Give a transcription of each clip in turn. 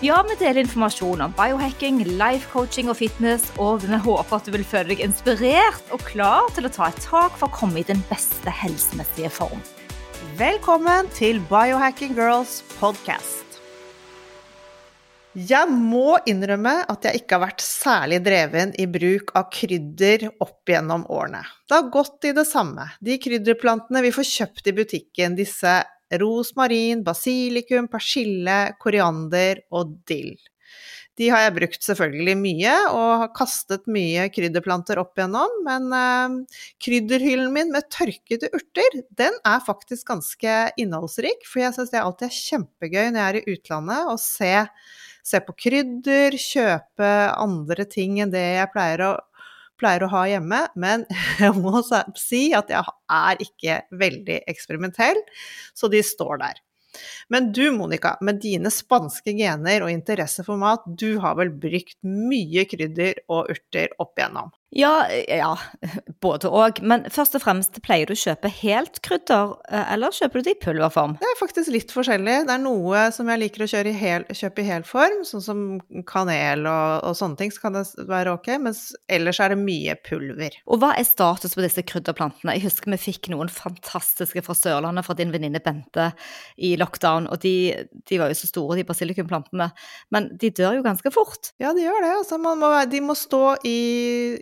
Ja, vi deler informasjon om biohacking, life coaching og fitness, og vi håper at du vil føle deg inspirert og klar til å ta et tak for å komme i den beste helsemessige form. Velkommen til Biohacking Girls podcast. Jeg må innrømme at jeg ikke har vært særlig dreven i bruk av krydder opp gjennom årene. Det har gått i det samme. De krydderplantene vi får kjøpt i butikken, disse rosmarin, basilikum, persille, koriander og dill. De har jeg brukt selvfølgelig mye, og har kastet mye krydderplanter opp igjennom, men eh, krydderhyllen min med tørkede urter, den er faktisk ganske innholdsrik, for jeg syns det alltid er kjempegøy når jeg er i utlandet å se, se på krydder, kjøpe andre ting enn det jeg pleier å pleier å ha hjemme, men jeg må si at jeg er ikke veldig eksperimentell, så de står der. Men du Monica, med dine spanske gener og interesse for mat, du har vel brukt mye krydder og urter opp igjennom? Ja, ja, både òg. Men først og fremst, pleier du å kjøpe helt krydder, eh, eller kjøper du det i pulverform? Det er faktisk litt forskjellig. Det er noe som jeg liker å i hel, kjøpe i hel form, sånn som kanel og, og, sånne ting, så kan det være ok, mens ellers er det mye pulver. Og hva er status på disse krydderplantene? Jeg husker vi fikk noen fantastiske fra Sørlandet fra din venninne Bente i lockdown, og de, de, var jo så store, de basilikumplantene, men de dør jo ganske fort. Ja, de gjør det. Altså, må, de må stå i,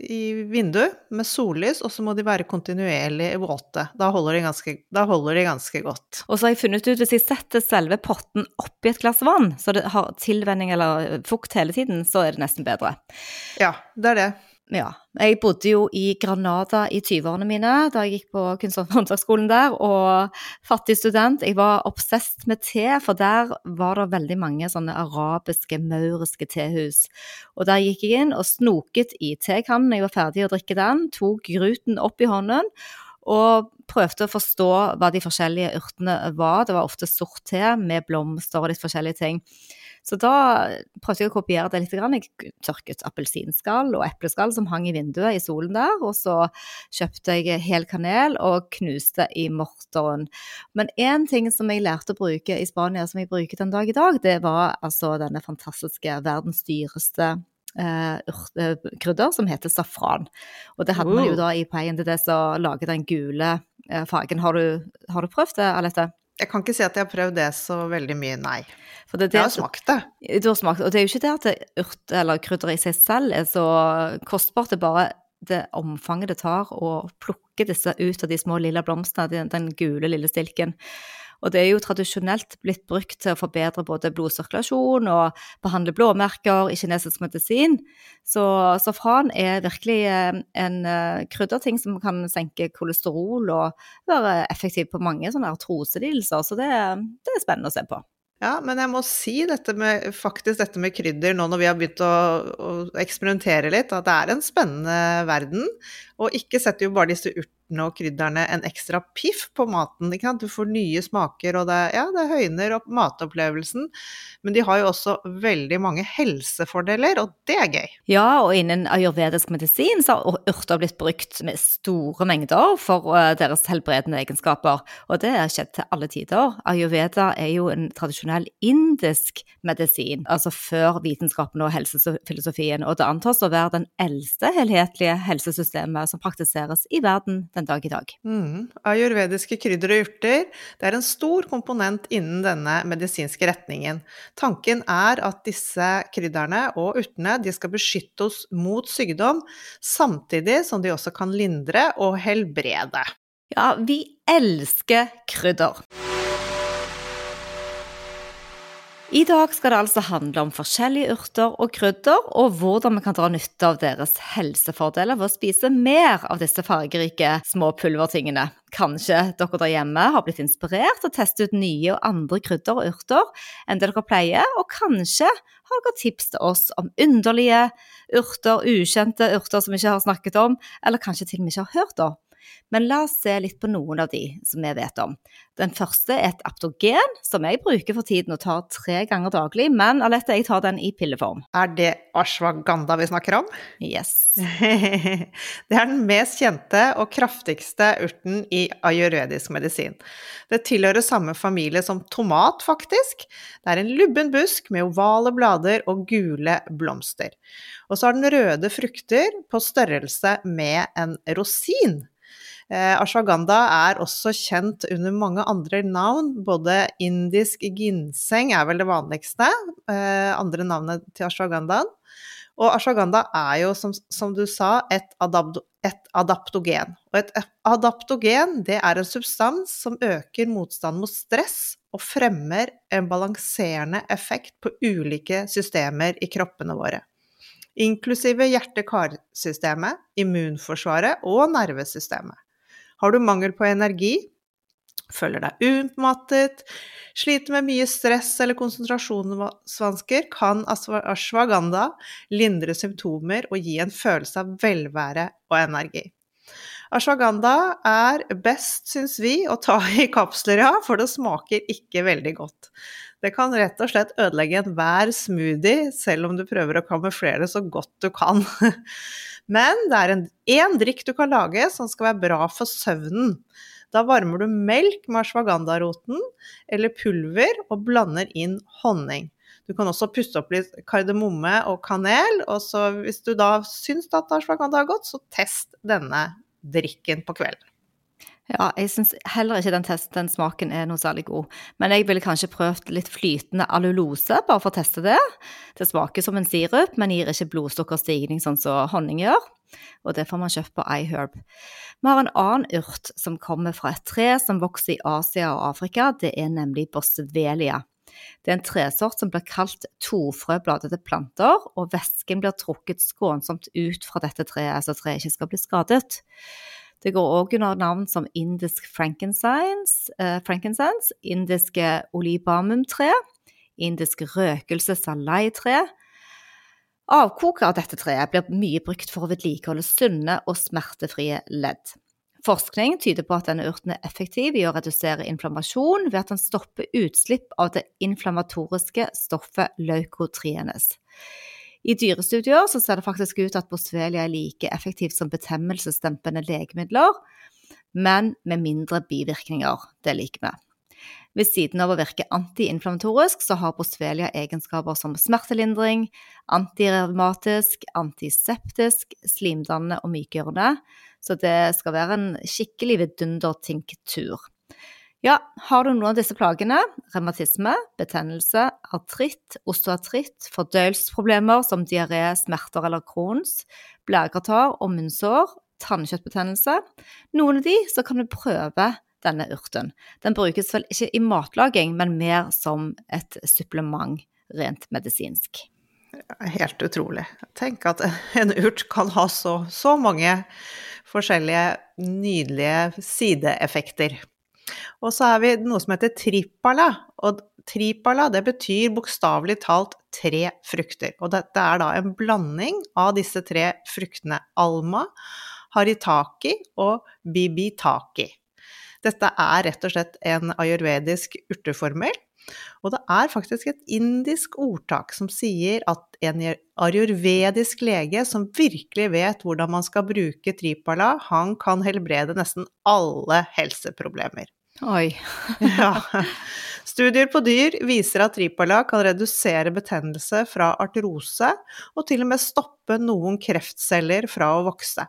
i i vinduet med sollys, og så må de være kontinuerlig våte. Da holder de ganske, holder de ganske godt. Og så har jeg funnet ut hvis jeg setter selve potten oppi et glass vann, så det har tilvenning eller fukt hele tiden, så er det nesten bedre. Ja, det er det ja. Jeg bodde jo i Granada i 20-årene mine da jeg gikk på kunst- og håndverksskolen der, og fattig student. Jeg var obsesst med te, for der var det veldig mange sånne arabiske, mauriske tehus. Og der gikk jeg inn og snoket i tekannen når jeg var ferdig å drikke den, tok gruten opp i hånden og prøvde å forstå hva de forskjellige urtene var. Det var ofte sort te med blomster og litt forskjellige ting. Så da prøvde jeg å kopiere det litt. Jeg tørket appelsinskall og epleskall som hang i vinduet i solen der. Og så kjøpte jeg hel kanel og knuste i morteren. Men én ting som jeg lærte å bruke i Spania, som jeg bruker den dag i dag, det var altså denne fantastiske verdens dyreste uh, krydder som heter safran. Og det hadde man jo da i paien til det som lager den gule uh, fargen. Har du, har du prøvd det, Alette? Jeg kan ikke si at jeg har prøvd det så veldig mye, nei. Det, det, jeg har smakt det. Du har smakt, og det er jo ikke det at urt eller krydder i seg selv er så kostbart, det er bare det omfanget det tar å plukke disse ut av de små lilla blomstene, den, den gule lille stilken. Og det er jo tradisjonelt blitt brukt til å forbedre både blodsirkulasjon og behandle blåmerker i kinesisk medisin. Så safran er virkelig eh, en eh, krydderting som kan senke kolesterol og være effektiv på mange sånne artroselidelser. Så det, det er spennende å se på. Ja, men jeg må si dette med, faktisk dette med krydder nå når vi har begynt å, å eksperimentere litt, at det er en spennende verden. Og ikke setter jo bare disse urtene urtene og krydderne en ekstra piff på maten. Du får nye smaker, og det, ja, det høyner opp matopplevelsen. Men de har jo også veldig mange helsefordeler, og det er gøy. Ja, og innen ayurvedisk medisin så har urter blitt brukt med store mengder for uh, deres helbredende egenskaper, og det har skjedd til alle tider. Ayurveda er jo en tradisjonell indisk medisin, altså før vitenskapen og helsefilosofien, og det antas å være den eldste helhetlige helsesystemet som praktiseres i verden den dag i dag. Mm. Ayurvediske krydder og urter det er en stor komponent innen denne medisinske retningen. Tanken er at disse krydderne og urtene de skal beskytte oss mot sykdom, samtidig som de også kan lindre og helbrede. Ja, vi elsker krydder. I dag skal det altså handle om forskjellige urter og krydder, og hvordan vi kan dra nytte av deres helsefordeler ved å spise mer av disse fargerike små pulvertingene. Kanskje dere der hjemme har blitt inspirert til å teste ut nye og andre krydder og urter enn det dere pleier, og kanskje har dere tips til oss om underlige urter, ukjente urter som vi ikke har snakket om, eller kanskje til og med ikke har hørt om. Men la oss se litt på noen av de som vi vet om. Den første er et aptogen, som jeg bruker for tiden og tar tre ganger daglig, men Alette, jeg tar den i pilleform. Er det ashwagandha vi snakker om? Yes. det er den mest kjente og kraftigste urten i ayurvedisk medisin. Det tilhører samme familie som tomat, faktisk. Det er en lubben busk med ovale blader og gule blomster. Og så har den røde frukter på størrelse med en rosin. Eh, ashwagandha er også kjent under mange andre navn. Både indisk ginseng er vel det vanligste, eh, andre navnet til ashwagandaen. Og ashwagandha er jo, som, som du sa, et, adapto, et, adaptogen. Og et adaptogen det er en substans som øker motstand mot stress og fremmer en balanserende effekt på ulike systemer i kroppene våre. Inklusive hjerte-karsystemet, immunforsvaret og nervesystemet. Har du mangel på energi, føler deg utmattet, sliter med mye stress eller konsentrasjonsvansker, kan ashwagandha lindre symptomer og gi en følelse av velvære og energi. Ashwagandha er best, syns vi, å ta i kapsler, ja, for det smaker ikke veldig godt. Det kan rett og slett ødelegge enhver smoothie, selv om du prøver å kamuflere så godt du kan. Men det er én drikk du kan lage som skal være bra for søvnen. Da varmer du melk med ashwagandha-roten eller pulver og blander inn honning. Du kan også puste opp litt kardemomme og kanel, og så hvis du da syns at ashwagandha er godt, så test denne drikken på kvelden. Ja, jeg syns heller ikke den, test, den, smaken er noe særlig god. Men jeg ville kanskje prøvd litt flytende allulose, bare for å teste det. Det smaker som en sirup, men gir ikke blodsukkerstigning sånn som honning gjør. Og det får man kjøpt på iHerb. Vi har en annen urt som kommer fra et tre som vokser i Asia og Afrika. Det er nemlig bossevelia. Det er en tresort som blir kalt tofrøbladete planter, og væsken blir trukket skånsomt ut fra dette treet, så treet ikke skal bli skadet. Det går òg under navn som indisk frankincense, eh, frankincense indiske olibamumtre, indisk røkelse salai-tre. Avkoket av dette treet blir mye brukt for å vedlikeholde sunne og smertefrie ledd. Forskning tyder på at denne urten er effektiv i å redusere inflammasjon ved at den stopper utslipp av det inflammatoriske stoffet leukotrienes. I dyrestudier så ser det faktisk ut at Boswellia er like effektivt som betennelsesdempende legemidler, men med mindre bivirkninger. Det liker vi. Ved siden av å virke antiinflamatorisk, så har Boswellia egenskaper som smertelindring, antirevmatisk, antiseptisk, slimdannende og mykgjørende, så det skal være en skikkelig vidundertinktur. Ja, har du noen av disse plagene, revmatisme, betennelse, artritt, osteoartritt, fordøyelsesproblemer som diaré, smerter eller Crohns, blærekartar og munnsår, tannkjøttbetennelse, noen av de, så kan du prøve denne urten. Den brukes vel ikke i matlaging, men mer som et supplement rent medisinsk. Helt utrolig. Tenk at en urt kan ha så, så mange forskjellige nydelige sideeffekter. Og så er vi noe som heter tripala. Og tripala det betyr bokstavelig talt tre frukter. Og dette er da en blanding av disse tre fruktene alma, haritaki og bibitaki. Dette er rett og slett en ayurvedisk urteformel. Og det er faktisk et indisk ordtak som sier at en ayurvedisk lege som virkelig vet hvordan man skal bruke tripala, han kan helbrede nesten alle helseproblemer. Oi. ja. Studier på dyr viser at tripala kan redusere betennelse fra arterose, og til og med stoppe noen kreftceller fra å vokse.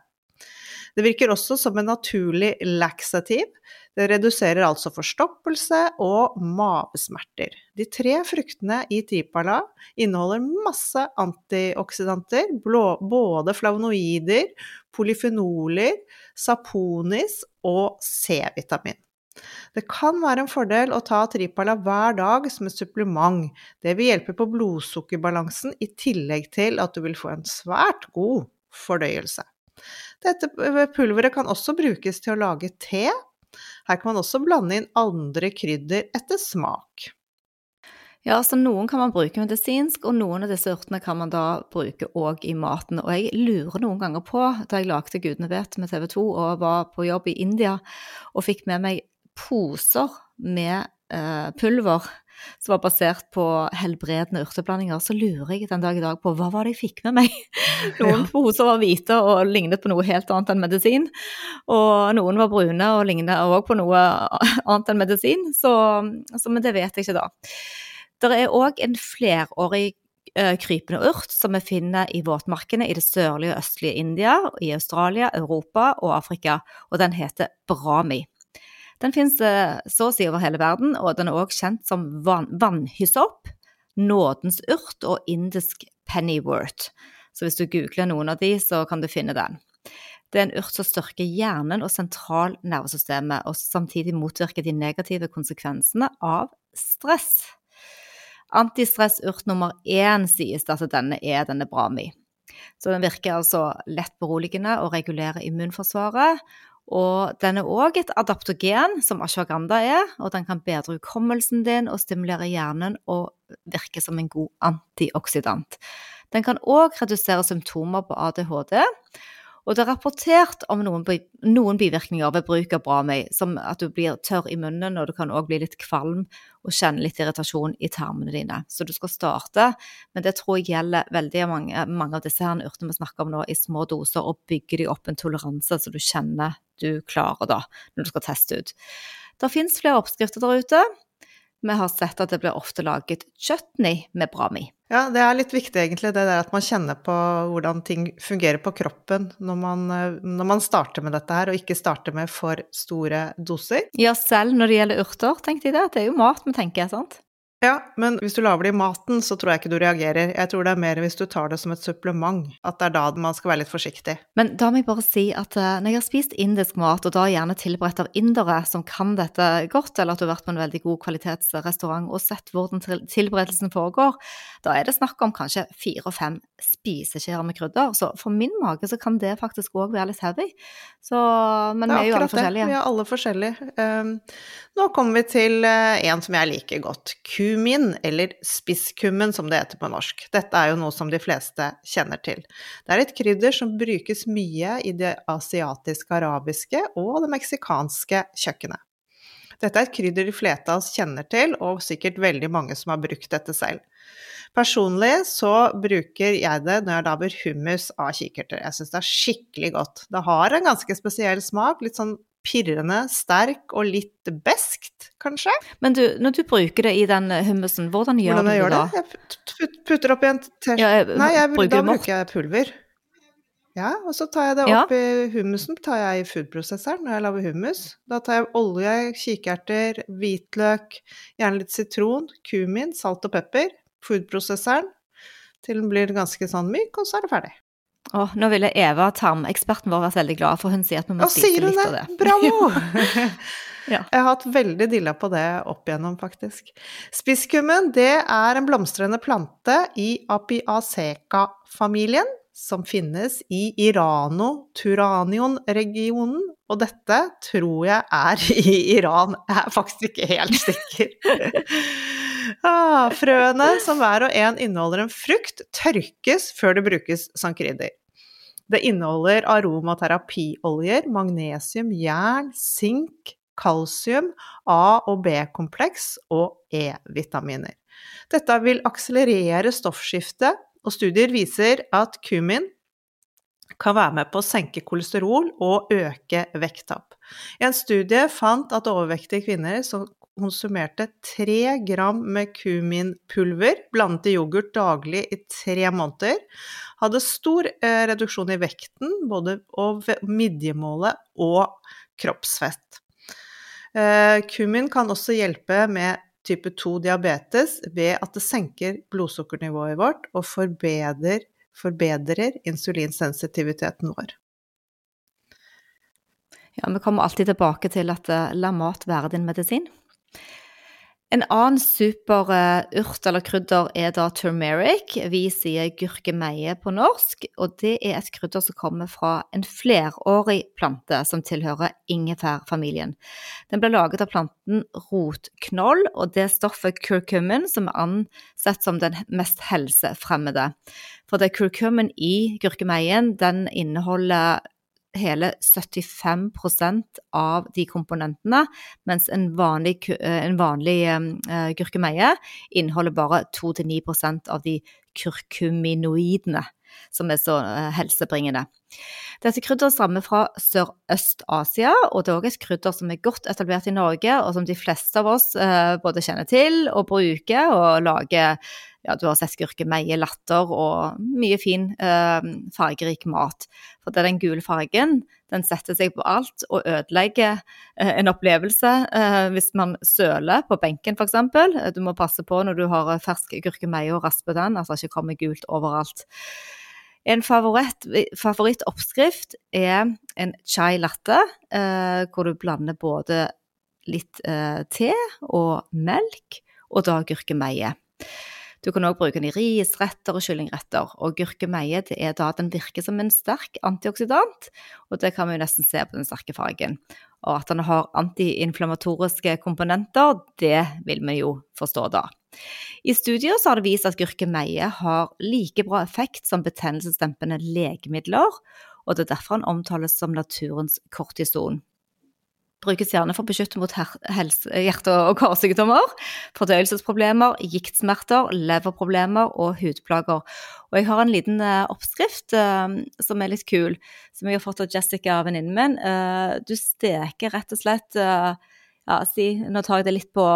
Det virker også som en naturlig laxativ. Det reduserer altså forstoppelse og mavesmerter. De tre fruktene i tripala inneholder masse antioksidanter, både flavonoider, polyfenoler, saponis og C-vitamin. Det kan være en fordel å ta Tripala hver dag som et supplement. Det vil hjelpe på blodsukkerbalansen, i tillegg til at du vil få en svært god fordøyelse. Dette pulveret kan også brukes til å lage te. Her kan man også blande inn andre krydder etter smak. Ja, så noen kan man bruke medisinsk, og noen av disse urtene kan man da bruke òg i maten. Og jeg lurer noen ganger på, da jeg lagde Gudene vet med TV 2 og var på jobb i India og fikk med meg poser med eh, pulver som var basert på helbredende urteblandinger, så lurer jeg den dag i dag på hva var det jeg fikk med meg? Noen ja. poser var hvite og lignet på noe helt annet enn medisin. Og noen var brune og lignet òg på noe annet enn medisin. Så, så, men det vet jeg ikke da. Det er òg en flerårig uh, krypende urt som vi finner i våtmarkene i det sørlige og østlige India, i Australia, Europa og Afrika, og den heter brami. Den finnes uh, så å si over hele verden, og den er også kjent som van vannhyssop, nådens urt og indisk pennywort. Så hvis du googler noen av de, så kan du finne den. Det er en urt som styrker hjernen og sentralnervesystemet, og samtidig motvirker de negative konsekvensene av stress. Antistressurt nummer én sies det at denne er denne Brami. Så den virker altså lett beroligende og regulerer immunforsvaret. Og den er òg et adaptogen, som ashwagandha er, og den kan bedre hukommelsen din og stimulere hjernen og virke som en god antioksidant. Den kan òg redusere symptomer på ADHD, og det er rapportert om noen, noen bivirkninger ved bruk av Bramøy, som at du blir tørr i munnen, og du kan òg bli litt kvalm og kjenne litt irritasjon i tarmene dine. Så du skal starte, men det tror jeg gjelder veldig mange, mange av disse her urtene vi snakker om nå, i små doser, og bygger de opp en toleranse så du kjenner du klarer da, når du skal teste ut. Det finnes flere oppskrifter der ute. Vi har sett at det blir ofte laget chutney med brami. Ja, det er litt viktig egentlig, det der at man kjenner på hvordan ting fungerer på kroppen når man, når man starter med dette her, og ikke starter med for store doser. Ja, selv når det gjelder urter, tenkte jeg det. Det er jo mat vi tenker, sant? Ja, men hvis du lager det i maten, så tror jeg ikke du reagerer. Jeg tror det er mer hvis du tar det som et supplement, at det er da man skal være litt forsiktig. Men da må jeg bare si at uh, når jeg har spist indisk mat, og da gjerne tilberedt av indere som kan dette godt, eller at du har vært på en veldig god kvalitetsrestaurant og sett hvordan tilberedelsen foregår, da er det snakk om kanskje fire og fem spiseskjeer med krydder. Så for min mage så kan det faktisk òg være litt heavy. Så, men vi er jo alle forskjellige. Det. Vi er alle forskjellige. Um, nå kommer vi til uh, en som jeg liker godt. Ku kumin, eller spisskummen som det heter på norsk. Dette er jo noe som de fleste kjenner til. Det er et krydder som brukes mye i det asiatiske, arabiske og det meksikanske kjøkkenet. Dette er et krydder de fleste av oss kjenner til, og sikkert veldig mange som har brukt dette selv. Personlig så bruker jeg det når jeg lager hummus av kikerter. Jeg syns det er skikkelig godt. Det har en ganske spesiell smak, litt sånn pirrende, sterk og litt beskt, kanskje. Men du, når du bruker det i den hummusen, hvordan gjør hvordan du det da? Jeg putter oppi en teskje ja, Nei, jeg, bruker da bruker jeg pulver. Ja, og så tar jeg det oppi ja. hummusen, tar jeg i foodprosesseren når jeg lager hummus. Da tar jeg olje, kikerter, hvitløk, gjerne litt sitron, kumin, salt og pepper. Foodprosesseren til den blir ganske sånn myk, og så er det ferdig. Å, nå ville Eva, tarmeksperten vår, vært veldig glad, for hun sier at vi må spise litt av det. Bravo! ja. Jeg har hatt veldig dilla på det opp igjennom, faktisk. Spisskummen, det er en blomstrende plante i apiaceca-familien, som finnes i Irano-Turanion-regionen, og dette tror jeg er i Iran. Jeg er faktisk ikke helt sikker. Ah, frøene, som hver og en inneholder en frukt, tørkes før det brukes som krydder. Det inneholder aromaterapioljer, magnesium, jern, sink, kalsium, A- og B-kompleks og E-vitaminer. Dette vil akselerere stoffskiftet, og studier viser at kumin kan være med på å senke kolesterol og øke vekttap. En studie fant at overvektige kvinner som konsumerte tre gram med kuminpulver blandet i yoghurt daglig i tre måneder, hadde stor eh, reduksjon i vekten, både av midjemålet og kroppsfett. Eh, kumin kan også hjelpe med type 2-diabetes ved at det senker blodsukkernivået vårt og forbedrer, forbedrer insulinsensitiviteten vår. Ja, vi kommer alltid tilbake til at uh, la mat være din medisin. En annen superurt eller krydder er da turmeric. Vi sier gurkemeie på norsk, og det er et krydder som kommer fra en flerårig plante som tilhører ingefærfamilien. Den ble laget av planten rotknoll, og det stoffet curcumin som er ansett som den mest helsefremmede. For det er curcumin i gurkemeien, den inneholder hele 75% av de komponentene, mens en vanlig, eh, en vanlig uh, gurkemeie inneholder bare 2-9% av de kurkuminoidene, som er så uh, helsebringende. Dette krydderet stammer fra Sørøst-Asia, og det er også et krydder som er godt etablert i Norge, og som de fleste av oss både kjenner til og bruker, og lager ja, du har sett gurkemeie, latter og mye fin eh, fargerik mat. For det er den gule fargen, den setter seg på alt og ødelegger eh, en opplevelse eh, hvis man søler på benken f.eks. Du må passe på når du har fersk gurkemeie og raspe den, altså ikke kommer gult overalt. En favoritt, favorittoppskrift er en chai latte, eh, hvor du blander både litt eh, te og melk, og da gurkemeie. Du kan òg bruke den i risretter og kyllingretter. Og gurkemeie er da den virker som en sterk antioksidant, og det kan vi jo nesten se på den sterke fargen. Og at den har antiinflamatoriske komponenter, det vil vi jo forstå da. I studier har det vist at gurkemeie har like bra effekt som betennelsesdempende legemidler, og det er derfor den omtales som naturens kortison brukes gjerne for å beskytte mot hjerte- og karsykdommer, fordøyelsesproblemer, giktsmerter, leverproblemer og hudplager. Og jeg har en liten uh, oppskrift uh, som er litt kul, som jeg har fått av Jessica, venninnen min. Uh, du steker rett og slett ja, si, Nå tar jeg det litt på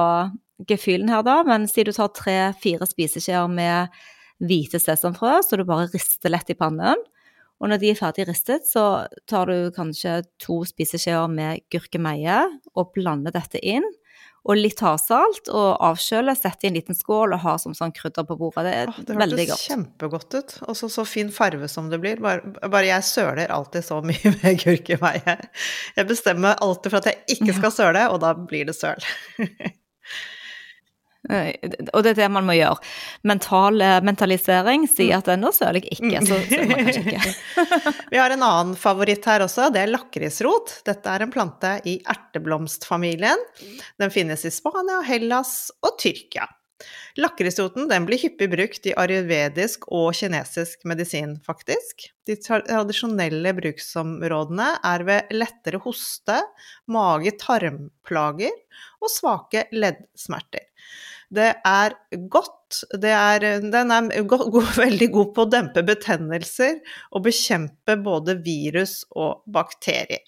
gefühlen her, da, men si du tar tre-fire spiseskjeer med hvite sesamfrø, så du bare rister lett i pannen. Og når de er ferdig ristet, så tar du kanskje to spiseskjeer med gurkemeie og blander dette inn. Og litt havsalt, og avkjøle, sette i en liten skål og ha som sånn krydder på bordet. Det er Åh, det veldig godt. Det hørtes kjempegodt ut. Og så, så fin farve som det blir. Bare, bare, jeg søler alltid så mye med gurkemeie. Jeg bestemmer alltid for at jeg ikke skal søle, og da blir det søl. Og det er det man må gjøre. Mental eh, mentalisering sier at nå søler jeg ikke, så søler man kanskje ikke. Vi har en annen favoritt her også, det er lakrisrot. Dette er en plante i erteblomstfamilien. Den finnes i Spania, Hellas og Tyrkia. Lakrisroten blir hyppig brukt i ayurvedisk og kinesisk medisin, faktisk. De tradisjonelle bruksområdene er ved lettere hoste, mage-tarmplager og svake leddsmerter. Det er godt. Det er, den er go go veldig god på å dempe betennelser og bekjempe både virus og bakterier.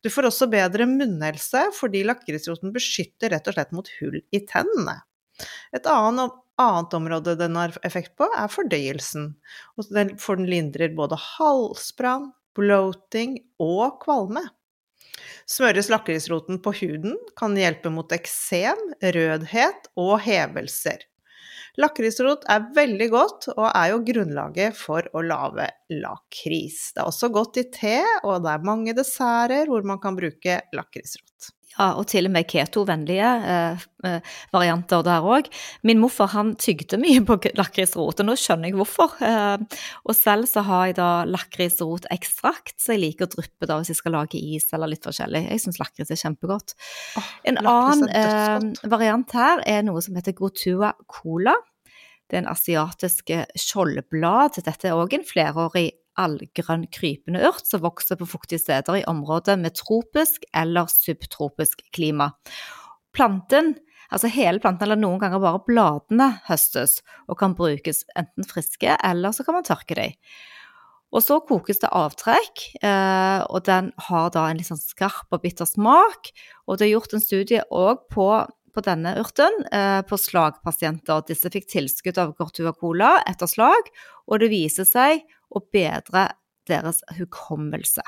Du får også bedre munnhelse fordi lakrisroten beskytter rett og slett mot hull i tennene. Et annet, annet område den har effekt på, er fordøyelsen. For den lindrer både halsbrann, bloating og kvalme. Smøres lakrisroten på huden, kan hjelpe mot eksem, rødhet og hevelser. Lakrisrot er veldig godt, og er jo grunnlaget for å lage lakris. Det er også godt i te, og det er mange desserter hvor man kan bruke lakrisrot. Ja, og til og med ketovennlige eh, eh, varianter der òg. Min morfar han tygde mye på lakrisrot, og nå skjønner jeg hvorfor. Eh, og selv så har jeg da lakrisrotekstrakt, så jeg liker å dryppe da hvis jeg skal lage is eller litt forskjellig. Jeg syns lakris er kjempegodt. Oh, en annen eh, variant her er noe som heter Gotua cola. Det er en asiatisk eh, skjoldblad. Dette er òg en flerårig allgrønn krypende urt som vokser på fuktige steder i områder med tropisk eller subtropisk klima. Planten, altså hele planten eller noen ganger bare bladene, høstes og kan brukes enten friske eller så kan man tørke dem. Og så kokes det avtrekk, eh, og den har da en litt sånn skarp og bitter smak. Og det er gjort en studie òg på, på, denne urten eh, på slagpasienter. Disse fikk tilskudd av Cortua Cola etter slag, og det viser seg og bedre deres hukommelse.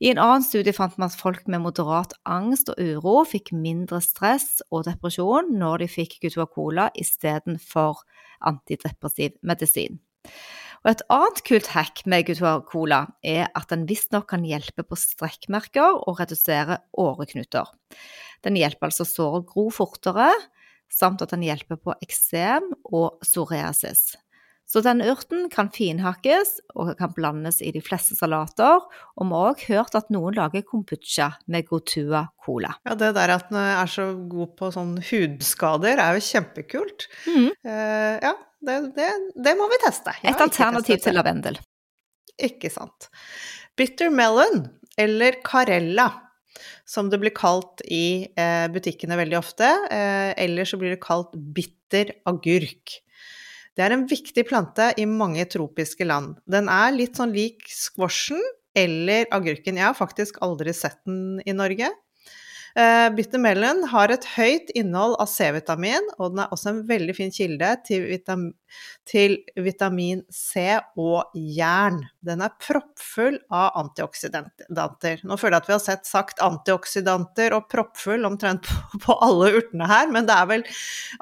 I en annen studie fant man at folk med moderat angst og uro fikk mindre stress og depresjon når de fikk Gutua Cola istedenfor antidepressiv medisin. Og et annet kult hack med Gutua Cola er at den visstnok kan hjelpe på strekkmerker og redusere åreknuter. Den hjelper altså sår å gro fortere, samt at den hjelper på eksem og psoriasis. Så denne urten kan finhakkes og kan blandes i de fleste salater. Og vi har òg hørt at noen lager kombucha med Gotua Cola. Ja, det der at den er så god på sånn hudskader, er jo kjempekult. Mm. Uh, ja, det, det, det, må vi teste. Et alternativ til lavendel. Ikke sant. Bitter melon, eller carella, som det blir kalt i eh, butikkene veldig ofte. Eh, eller så blir det kalt bitter agurk. Det er en viktig plante i mange tropiske land. Den er litt sånn lik squashen eller agurken. Jeg har faktisk aldri sett den i Norge. Uh, bitter melon har et høyt innhold av C-vitamin, og den er også en veldig fin kilde til, vitam til vitamin C og jern. Den er proppfull av antioksidanter. Nå føler jeg at vi har sett sagt antioksidanter og proppfull omtrent på, på alle urtene her, men det er vel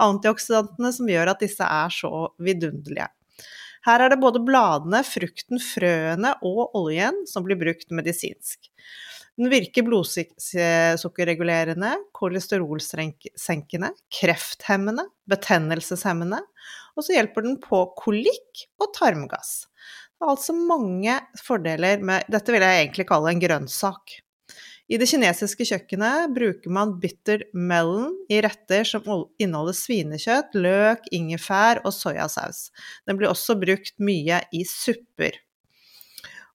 antioksidantene som gjør at disse er så vidunderlige. Her er det både bladene, frukten, frøene og oljen som blir brukt medisinsk. Den virker blodsukkerregulerende, kolesterolsenkende, krefthemmende, betennelseshemmende, og så hjelper den på kolikk og tarmgass. Det er altså mange fordeler med Dette vil jeg egentlig kalle en grønnsak. I det kinesiske kjøkkenet bruker man bitter melon i retter som inneholder svinekjøtt, løk, ingefær og soyasaus. Den blir også brukt mye i supper.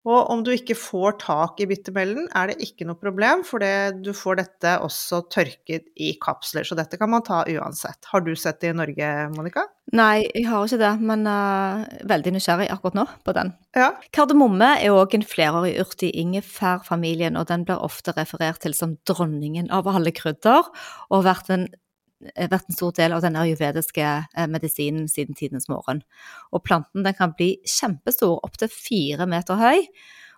Og om du ikke får tak i bittermellen, er det ikke noe problem, for du får dette også tørket i kapsler. Så dette kan man ta uansett. Har du sett det i Norge, Monica? Nei, jeg har ikke det, men uh, veldig nysgjerrig akkurat nå på den. Ja. Kardemomme er òg en flerårig urt i ingefærfamilien, og den blir ofte referert til som dronningen av alle krydder, og har vært en vært en stor del av den ayurvediske eh, medisinen siden tidens morgen. Og planten kan bli kjempestor, opptil fire meter høy.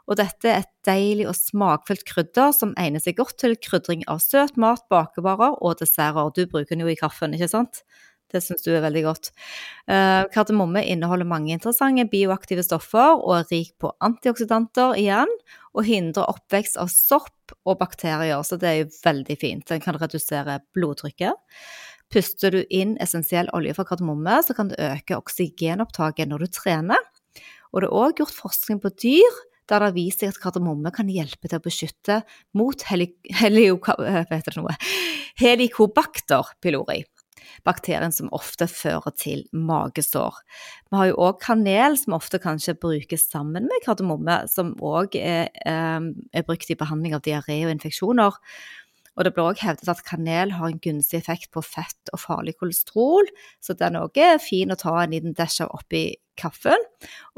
Og dette er et deilig og smakfullt krydder som egner seg godt til krydring av søt mat, bakevarer og desserter. Du bruker den jo i kaffen, ikke sant? Det syns du er veldig godt. Uh, kardemomme inneholder mange interessante bioaktive stoffer og er rik på antioksidanter igjen, og hindrer oppvekst av sopp og bakterier, så det er jo veldig fint. Den kan redusere blodtrykket. Puster du inn essensiell olje fra kardemomme, så kan det øke oksygenopptaket når du trener. Og det er òg gjort forskning på dyr der det har vist seg at kardemomme kan hjelpe til å beskytte mot heli, helio, helicobacter pylori bakterien som ofte fører til magesår. Vi har jo òg kanel, som ofte kanskje brukes sammen med kardemomme, som òg er, eh, er, brukt i behandling av diaré og infeksjoner. Og det blir òg hevdet at kanel har en gunstig effekt på fett og farlig kolesterol, så den òg er fin å ta en liten dash av oppi kaffen.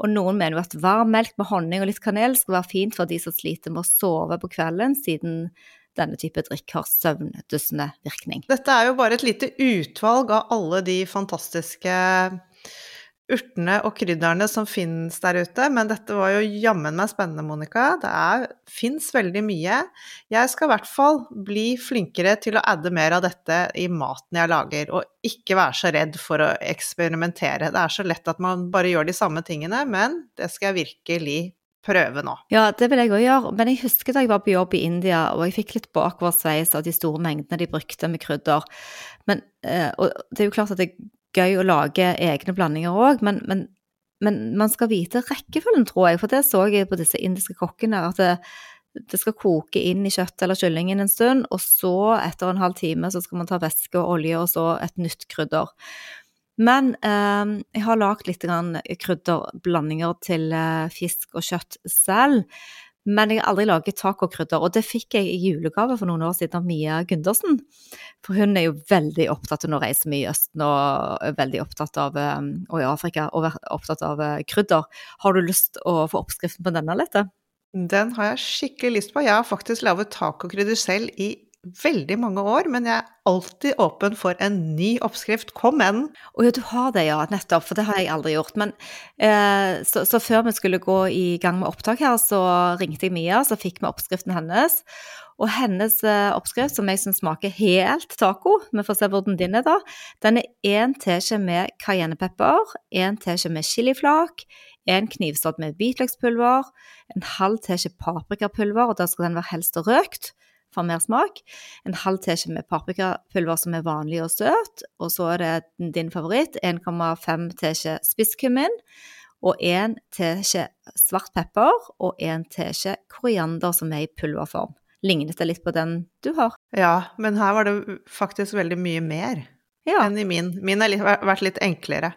Og noen mener jo at varm melk med honning og litt kanel skal være fint for de som sliter med å sove på kvelden, siden denne type drikk har søvndyssende virkning. Dette er jo bare et lite utvalg av alle de fantastiske urtene og krydderne som finnes der ute, men dette var jo jammen meg spennende, Monica. Det fins veldig mye. Jeg skal i hvert fall bli flinkere til å adde mer av dette i maten jeg lager, og ikke være så redd for å eksperimentere. Det er så lett at man bare gjør de samme tingene, men det skal jeg virkelig prøve nå. Ja, det vil jeg òg gjøre. Men jeg husker da jeg var på jobb i India, og jeg fikk litt bakoversveis av de store mengdene de brukte med krydder. Men, eh, og det er jo klart at det er gøy å lage egne blandinger òg, men, men, men, man skal vite rekkefølgen, tror jeg. For det så jeg på disse indiske kokkene, at det, det skal koke inn i kjøttet eller kyllingen en stund, og så, etter en halv time, så skal man ta væske og olje, og så et nytt krydder. Men eh, jeg har lagd litt krydderblandinger til eh, fisk og kjøtt selv. Men jeg har aldri laget tacokrydder, og det fikk jeg i julegave for noen år siden av Mia Gundersen. For hun er jo veldig opptatt av å reise mye i Østen og veldig opptatt av, eh, og i Afrika og opptatt av eh, krydder. Har du lyst å få oppskriften på denne, Lette? Den har jeg skikkelig lyst på. Jeg har faktisk laget tacokrydder selv i veldig mange år, men jeg er alltid åpen for en ny oppskrift. Kom den! Å ja, du har det, ja. Nettopp. For det har jeg aldri gjort. Men eh, så, så, før vi skulle gå i gang med opptak her, så ringte jeg Mia, så fikk vi oppskriften hennes. Og hennes eh, oppskrift, som jeg syns smaker helt taco, vi får se hvordan din er da, den er én teskje med cayennepepper, én teskje med chiliflak, en knivstått med hvitløkspulver, en halv teskje paprikapulver, og da skal den være helst røkt for mer smak. En halv teskje med paprikapulver som er vanlig og søt, og så er det din favoritt, 1,5 teskje spisskummin og en teskje svart pepper og en teskje koriander som er i pulverform. Lignet det litt på den du har? Ja, men her var det faktisk veldig mye mer Ja. enn i min. Min har vært litt enklere.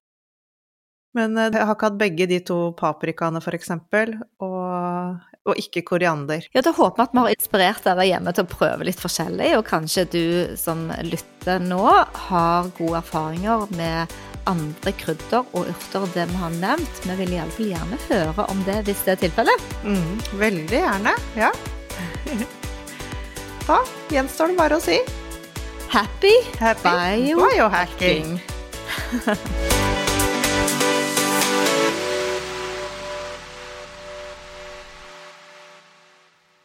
Men eh, jeg har ikke hatt begge de to paprikaene, eksempel, og, og ikke koriander. Ja, da håper vi at vi har inspirert dere hjemme til å prøve litt forskjellig, og kanskje du som lytter nå har gode erfaringer med andre krydder og urter det vi har nevnt. Vi vil iallfall gjerne høre om det hvis det er tilfellet. Mm, veldig gjerne, ja. Da gjenstår det bare å si Happy happy Bio- biohacking.